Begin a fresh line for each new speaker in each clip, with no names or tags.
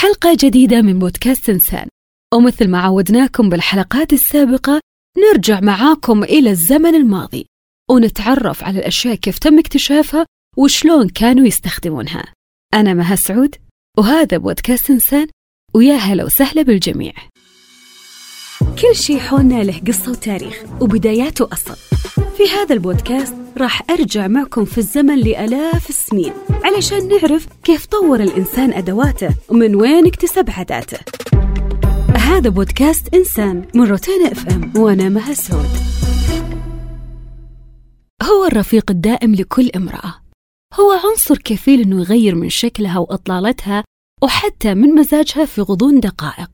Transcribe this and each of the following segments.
حلقة جديدة من بودكاست إنسان. ومثل ما عودناكم بالحلقات السابقة نرجع معاكم إلى الزمن الماضي ونتعرف على الأشياء كيف تم اكتشافها وشلون كانوا يستخدمونها. أنا مها سعود وهذا بودكاست إنسان ويا هلا وسهلا بالجميع. كل شي حولنا له قصة وتاريخ وبداياته أصل في هذا البودكاست راح أرجع معكم في الزمن لآلاف السنين علشان نعرف كيف طور الإنسان أدواته ومن وين اكتسب عاداته هذا بودكاست إنسان من روتانا إف إم وأنا مها سعود. هو الرفيق الدائم لكل امرأة. هو عنصر كفيل أنه يغير من شكلها وإطلالتها وحتى من مزاجها في غضون دقائق.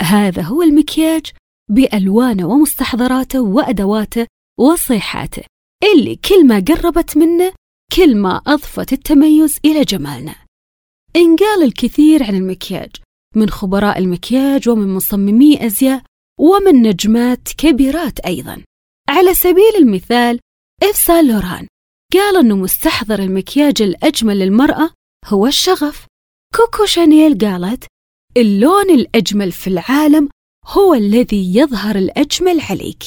هذا هو المكياج بألوانه ومستحضراته وأدواته وصيحاته اللي كل ما قربت منه كل ما أضفت التميز إلى جمالنا. إنقال الكثير عن المكياج من خبراء المكياج ومن مصممي أزياء ومن نجمات كبيرات أيضا. على سبيل المثال إف سان لوران قال أنه مستحضر المكياج الأجمل للمرأة هو الشغف. كوكو شانيل قالت اللون الأجمل في العالم هو الذي يظهر الأجمل عليك.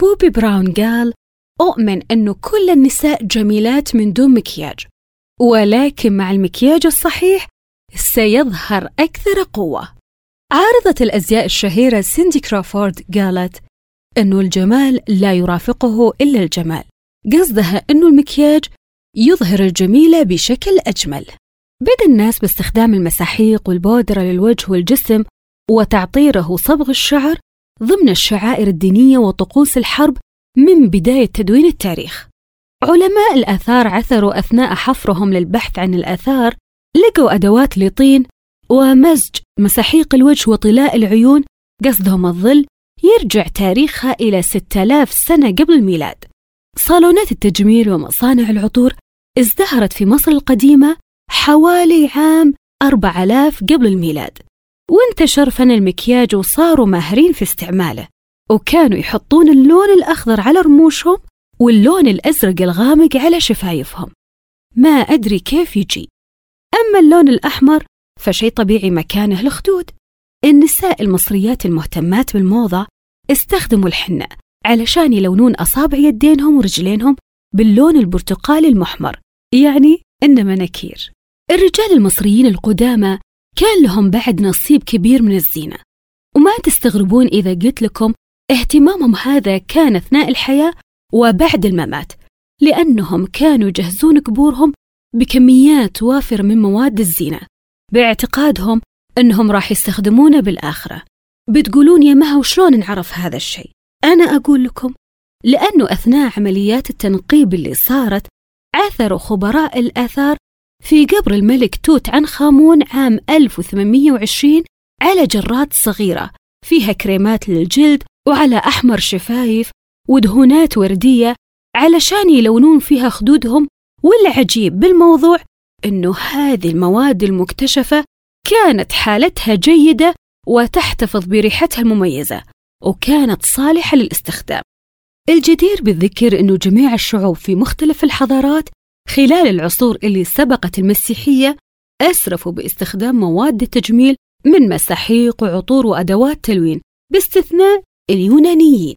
بوبي براون قال أؤمن أنه كل النساء جميلات من دون مكياج ولكن مع المكياج الصحيح سيظهر أكثر قوة. عارضة الأزياء الشهيرة سيندي كرافورد قالت أنه الجمال لا يرافقه إلا الجمال. قصدها أنه المكياج يظهر الجميلة بشكل أجمل. بدأ الناس باستخدام المساحيق والبودرة للوجه والجسم وتعطيره صبغ الشعر ضمن الشعائر الدينية وطقوس الحرب من بداية تدوين التاريخ. علماء الآثار عثروا أثناء حفرهم للبحث عن الآثار لقوا أدوات لطين ومزج مساحيق الوجه وطلاء العيون قصدهم الظل يرجع تاريخها إلى 6000 سنة قبل الميلاد. صالونات التجميل ومصانع العطور ازدهرت في مصر القديمة حوالي عام 4000 قبل الميلاد. وانتشر فن المكياج وصاروا ماهرين في استعماله وكانوا يحطون اللون الأخضر على رموشهم واللون الأزرق الغامق على شفايفهم. ما أدري كيف يجي. أما اللون الأحمر فشي طبيعي مكانه الخدود. النساء المصريات المهتمات بالموضة استخدموا الحنة علشان يلونون أصابع يدينهم ورجلينهم باللون البرتقالي المحمر يعني إن مناكير الرجال المصريين القدامى كان لهم بعد نصيب كبير من الزينة. وما تستغربون إذا قلت لكم اهتمامهم هذا كان أثناء الحياة وبعد الممات لأنهم كانوا يجهزون قبورهم بكميات وافرة من مواد الزينة باعتقادهم أنهم راح يستخدمونه بالآخرة. بتقولون يا مها وشلون نعرف هذا الشيء؟ أنا أقول لكم لأنه أثناء عمليات التنقيب اللي صارت عثروا خبراء الآثار في قبر الملك توت عنخ آمون عام 1820 على جرات صغيرة. فيها كريمات للجلد وعلى أحمر شفايف ودهونات وردية. علشان يلونون فيها خدودهم. والعجيب بالموضوع إنه هذه المواد المكتشفة كانت حالتها جيدة وتحتفظ بريحتها المميزة وكانت صالحة للاستخدام. الجدير بالذكر أنه جميع الشعوب في مختلف الحضارات خلال العصور اللي سبقت المسيحية أسرفوا باستخدام مواد التجميل من مساحيق وعطور وأدوات تلوين باستثناء اليونانيين.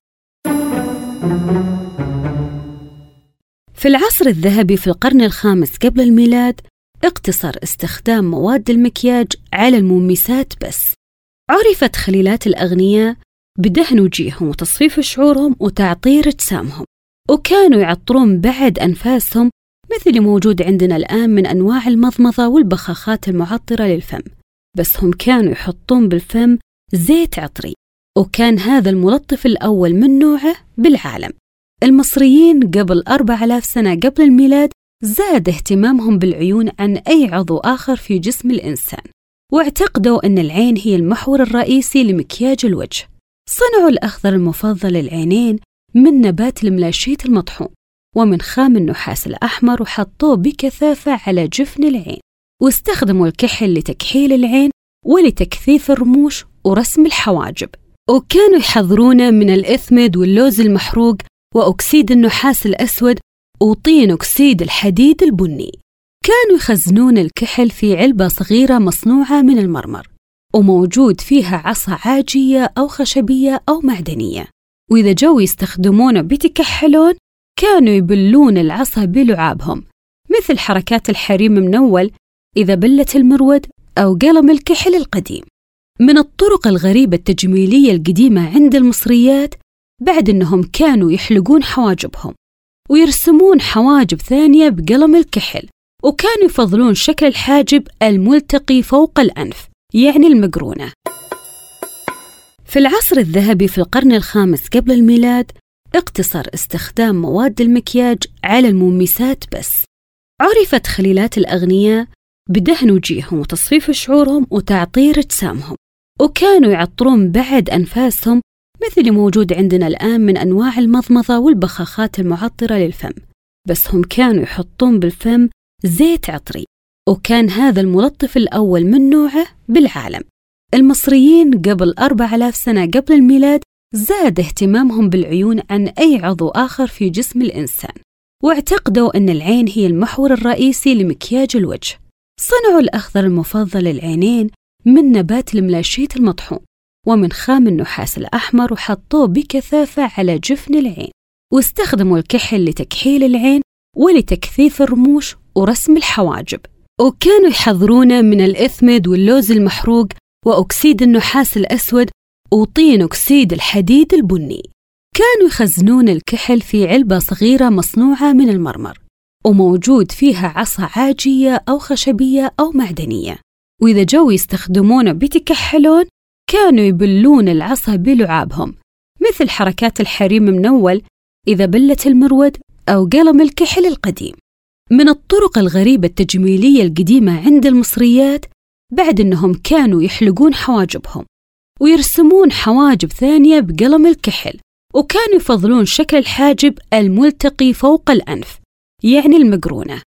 في العصر الذهبي في القرن الخامس قبل الميلاد اقتصر استخدام مواد المكياج على المومسات بس. عرفت خليلات الأغنياء بدهن وجيههم وتصفيف شعورهم وتعطير أجسامهم وكانوا يعطرون بعد أنفاسهم مثل اللي موجود عندنا الآن من أنواع المضمضة والبخاخات المعطرة للفم بس هم كانوا يحطون بالفم زيت عطري وكان هذا الملطف الأول من نوعه بالعالم. المصريين قبل أربع آلاف سنة قبل الميلاد زاد اهتمامهم بالعيون عن أي عضو آخر في جسم الإنسان واعتقدوا أن العين هي المحور الرئيسي لمكياج الوجه. صنعوا الأخضر المفضل للعينين من نبات الملاشيت المطحون. ومن خام النحاس الأحمر وحطوه بكثافة على جفن العين. واستخدموا الكحل لتكحيل العين ولتكثيف الرموش ورسم الحواجب. وكانوا يحضرونه من الإثمد واللوز المحروق وأكسيد النحاس الأسود وطين أكسيد الحديد البني. كانوا يخزنون الكحل في علبة صغيرة مصنوعة من المرمر وموجود فيها عصا عاجية أو خشبية أو معدنية. وإذا جو يستخدمونه بيتكحلون كانوا يبلون العصا بلعابهم مثل حركات الحريم منول إذا بلت المرود أو قلم الكحل القديم. من الطرق الغريبة التجميلية القديمة عند المصريات بعد أنهم كانوا يحلقون حواجبهم ويرسمون حواجب ثانية بقلم الكحل وكانوا يفضلون شكل الحاجب الملتقي فوق الأنف يعني المقرونة. في العصر الذهبي في القرن الخامس قبل الميلاد اقتصر استخدام مواد المكياج على المومسات بس. عرفت خليلات الأغنياء بدهن وجيههم وتصفيف شعورهم وتعطير اجسامهم وكانوا يعطرون بعد أنفاسهم مثل موجود عندنا الآن من أنواع المضمضة والبخاخات المعطرة للفم بس هم كانوا يحطون بالفم زيت عطري وكان هذا الملطف الأول من نوعه بالعالم. المصريين قبل أربع آلاف سنة قبل الميلاد زاد اهتمامهم بالعيون عن أي عضو آخر في جسم الإنسان واعتقدوا أن العين هي المحور الرئيسي لمكياج الوجه. صنعوا الأخضر المفضل للعينين من نبات الملاشيت المطحون ومن خام النحاس الأحمر وحطوه بكثافة على جفن العين واستخدموا الكحل لتكحيل العين ولتكثيف الرموش ورسم الحواجب. وكانوا يحضرونه من الإثمد واللوز المحروق وأكسيد النحاس الأسود وطين أكسيد الحديد البني. كانوا يخزنون الكحل في علبة صغيرة مصنوعة من المرمر وموجود فيها عصا عاجية أو خشبية أو معدنية. وإذا جو يستخدمونه بيتكحلون كانوا يبلون العصا بلعابهم مثل حركات الحريم منول إذا بلت المرود أو قلم الكحل القديم. من الطرق الغريبة التجميلية القديمة عند المصريات بعد أنهم كانوا يحلقون حواجبهم. ويرسمون حواجب ثانية بقلم الكحل وكانوا يفضلون شكل الحاجب الملتقي فوق الأنف يعني المقرونة.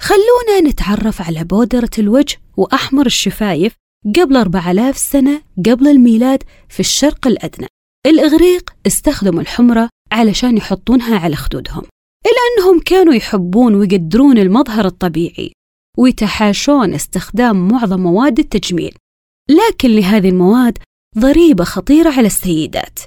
خلونا نتعرف على بودرة الوجه وأحمر الشفايف قبل 4000 سنة قبل الميلاد في الشرق الأدنى. الإغريق استخدموا الحمرة علشان يحطونها على خدودهم إلا أنهم كانوا يحبون ويقدرون المظهر الطبيعي. ويتحاشون استخدام معظم مواد التجميل. لكن لهذه المواد ضريبة خطيرة على السيدات.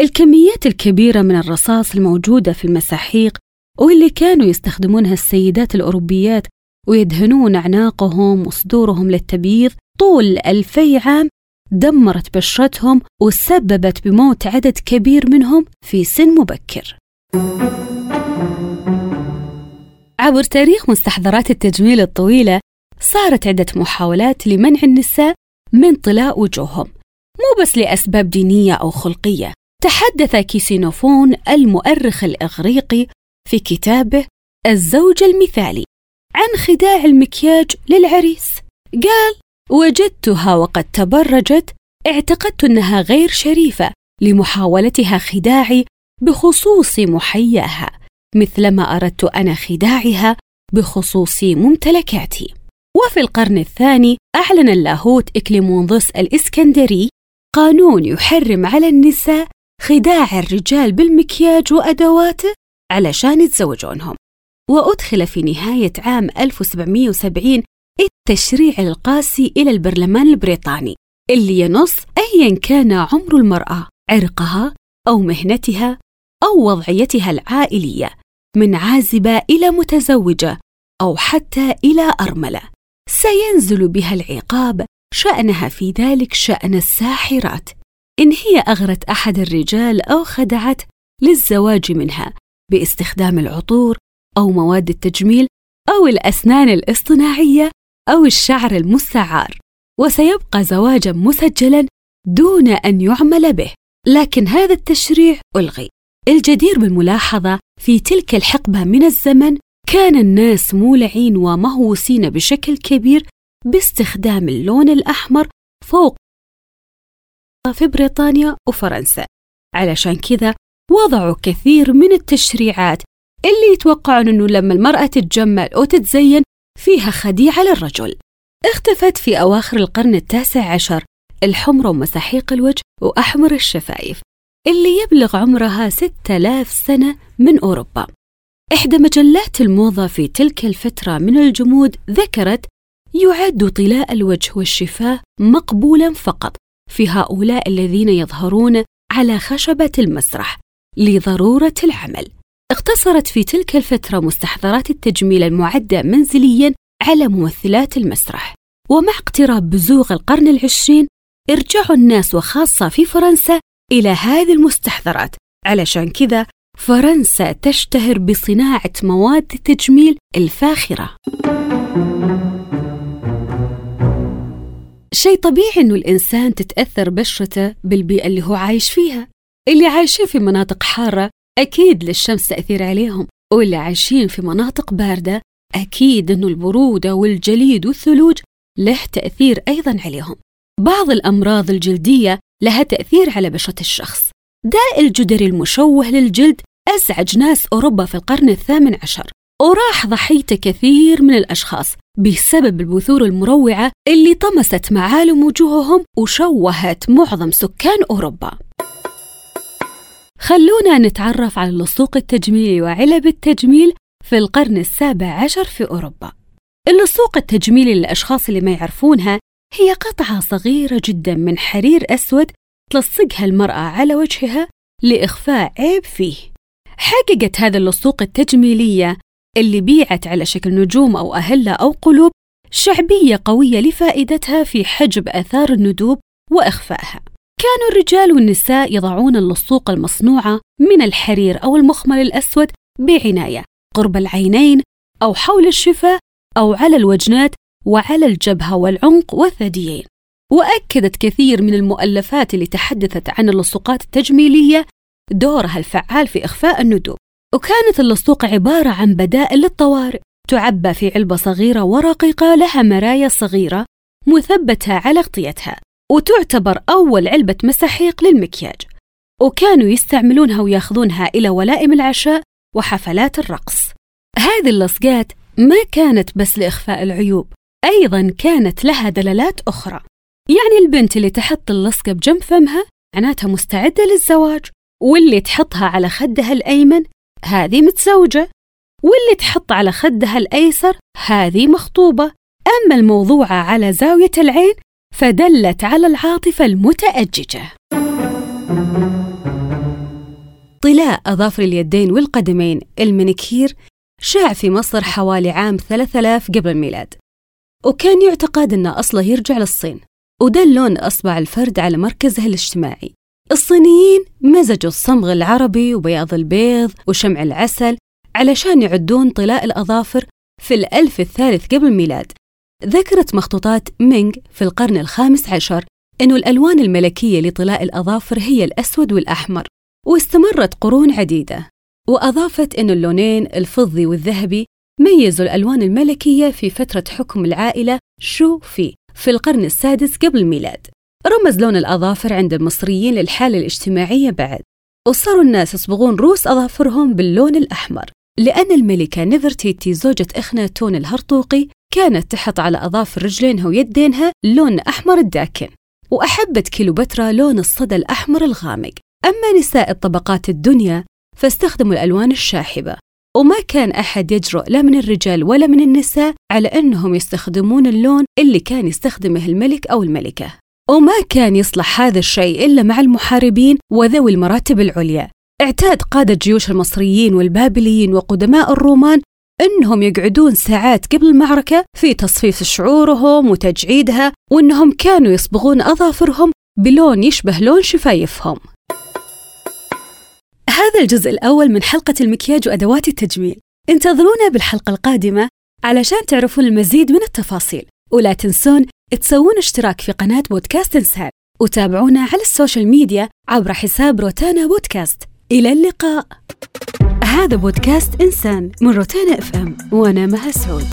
الكميات الكبيرة من الرصاص الموجودة في المساحيق واللي كانوا يستخدمونها السيدات الأوروبيات ويدهنون أعناقهم وصدورهم للتبييض طول ألفي عام دمرت بشرتهم وسببت بموت عدد كبير منهم في سن مبكر. عبر تاريخ مستحضرات التجميل الطويلة صارت عدة محاولات لمنع النساء من طلاء وجوههم مو بس لأسباب دينية أو خلقية. تحدث كيسينوفون المؤرخ الإغريقي في كتابه الزوج المثالي عن خداع المكياج للعريس. قال وجدتها وقد تبرجت اعتقدت أنها غير شريفة لمحاولتها خداعي بخصوص محياها. مثلما أردت أنا خداعها بخصوص ممتلكاتي. وفي القرن الثاني أعلن اللاهوت اكليموندوس الإسكندري قانون يحرم على النساء خداع الرجال بالمكياج وادواته علشان يتزوجونهم وأدخل في نهاية عام 1770 التشريع القاسي إلى البرلمان البريطاني اللي ينص أيا كان عمر المرأة عرقها أو مهنتها أو وضعيتها العائلية. من عازبة إلى متزوجة أو حتى إلى أرملة. سينزل بها العقاب شأنها في ذلك شأن الساحرات. إن هي أغرت أحد الرجال أو خدعت للزواج منها باستخدام العطور أو مواد التجميل أو الأسنان الاصطناعية أو الشعر المستعار. وسيبقى زواجا مسجلا دون أن يعمل به. لكن هذا التشريع ألغي. الجدير بالملاحظة في تلك الحقبة من الزمن كان الناس مولعين ومهووسين بشكل كبير باستخدام اللون الأحمر فوق في بريطانيا وفرنسا. علشان كذا وضعوا كثير من التشريعات اللي يتوقعون أنه لما المرأة تتجمل أو تتزين فيها خديعة للرجل. اختفت في أواخر القرن التاسع عشر الحمرة ومساحيق الوجه وأحمر الشفايف اللي يبلغ عمرها 6000 سنة من أوروبا إحدى مجلات الموضة في تلك الفترة من الجمود ذكرت يعد طلاء الوجه والشفاه مقبولا فقط في هؤلاء الذين يظهرون على خشبة المسرح لضرورة العمل. اقتصرت في تلك الفترة مستحضرات التجميل المعدة منزليا على ممثلات المسرح. ومع اقتراب بزوغ القرن العشرين ارجعوا الناس وخاصة في فرنسا إلى هذه المستحضرات علشان كذا فرنسا تشتهر بصناعة مواد التجميل الفاخرة. شيء طبيعي إنه الإنسان تتأثر بشرته بالبيئة اللي هو عايش فيها. اللي عايشين في مناطق حارة أكيد للشمس تأثير عليهم واللي عايشين في مناطق باردة أكيد إنه البرودة والجليد والثلوج له تأثير أيضا عليهم. بعض الأمراض الجلدية لها تأثير على بشرة الشخص. داء الجدري المشوه للجلد أزعج ناس أوروبا في القرن الثامن عشر. وراح ضحيته كثير من الأشخاص بسبب البثور المروعة اللي طمست معالم وجوههم وشوهت معظم سكان أوروبا. خلونا نتعرف على اللصوق التجميلي وعلب التجميل في القرن السابع عشر في أوروبا. اللصوق التجميلي للأشخاص اللي ما يعرفونها هي قطعة صغيرة جدا من حرير أسود تلصقها المرأة على وجهها لإخفاء عيب فيه. حققت هذا اللصوق التجميلية اللي بيعت على شكل نجوم أو أهلة أو قلوب شعبية قوية لفائدتها في حجب آثار الندوب وإخفائها. كانوا الرجال والنساء يضعون اللصوق المصنوعة من الحرير أو المخمل الأسود بعناية قرب العينين أو حول الشفاه أو على الوجنات وعلى الجبهة والعنق والثديين وأكدت كثير من المؤلفات اللي تحدثت عن اللصوقات التجميلية دورها الفعال في إخفاء الندوب. وكانت اللصوق عبارة عن بدائل للطوارئ تعبى في علبة صغيرة ورقيقة لها مرايا صغيرة مثبتة على أغطيتها وتعتبر أول علبة مساحيق للمكياج. وكانوا يستعملونها وياخذونها إلى ولائم العشاء وحفلات الرقص. هذه اللصقات ما كانت بس لإخفاء العيوب أيضا كانت لها دلالات أخرى. يعني البنت اللي تحط اللصقة بجنب فمها معناتها مستعدة للزواج واللي تحطها على خدها الأيمن هذه متزوجة واللي تحط على خدها الأيسر هذه مخطوبة. أما الموضوعة على زاوية العين فدلت على العاطفة المتأججة. طلاء أظافر اليدين والقدمين المنكير شاع في مصر حوالي عام 3000 قبل الميلاد وكان يعتقد أن أصله يرجع للصين. ودل لون أصبع الفرد على مركزه الاجتماعي. الصينيين مزجوا الصمغ العربي وبياض البيض وشمع العسل علشان يعدون طلاء الأظافر في الألف الثالث قبل الميلاد. ذكرت مخطوطات مينغ في القرن الخامس عشر أن الألوان الملكية لطلاء الأظافر هي الأسود والأحمر واستمرت قرون عديدة. وأضافت أن اللونين الفضي والذهبي ميزوا الألوان الملكية في فترة حكم العائلة شو في. في القرن السادس قبل الميلاد. رمز لون الأظافر عند المصريين للحالة الاجتماعية بعد. وصاروا الناس يصبغون رؤوس أظافرهم باللون الأحمر لأن الملكة نفرتيتي زوجة إخناتون الهرطوقي كانت تحط على أظافر رجلينها ويدينها لون أحمر الداكن وأحبت كيلوبترا لون الصدى الأحمر الغامق. أما نساء الطبقات الدنيا فاستخدموا الألوان الشاحبة. وما كان أحد يجرؤ لا من الرجال ولا من النساء على أنهم يستخدمون اللون اللي كان يستخدمه الملك أو الملكة. وما كان يصلح هذا الشيء إلا مع المحاربين وذوي المراتب العليا. اعتاد قادة جيوش المصريين والبابليين وقدماء الرومان أنهم يقعدون ساعات قبل المعركة في تصفيف شعورهم وتجعيدها وأنهم كانوا يصبغون أظافرهم بلون يشبه لون شفايفهم. هذا الجزء الأول من حلقة المكياج وأدوات التجميل. انتظرونا بالحلقة القادمة علشان تعرفون المزيد من التفاصيل. ولا تنسون تسوون اشتراك في قناة بودكاست إنسان وتابعونا على ال social media عبر حساب روتانا بودكاست. إلى اللقاء. هذا بودكاست إنسان من روتانا FM. وأنا مها سعود.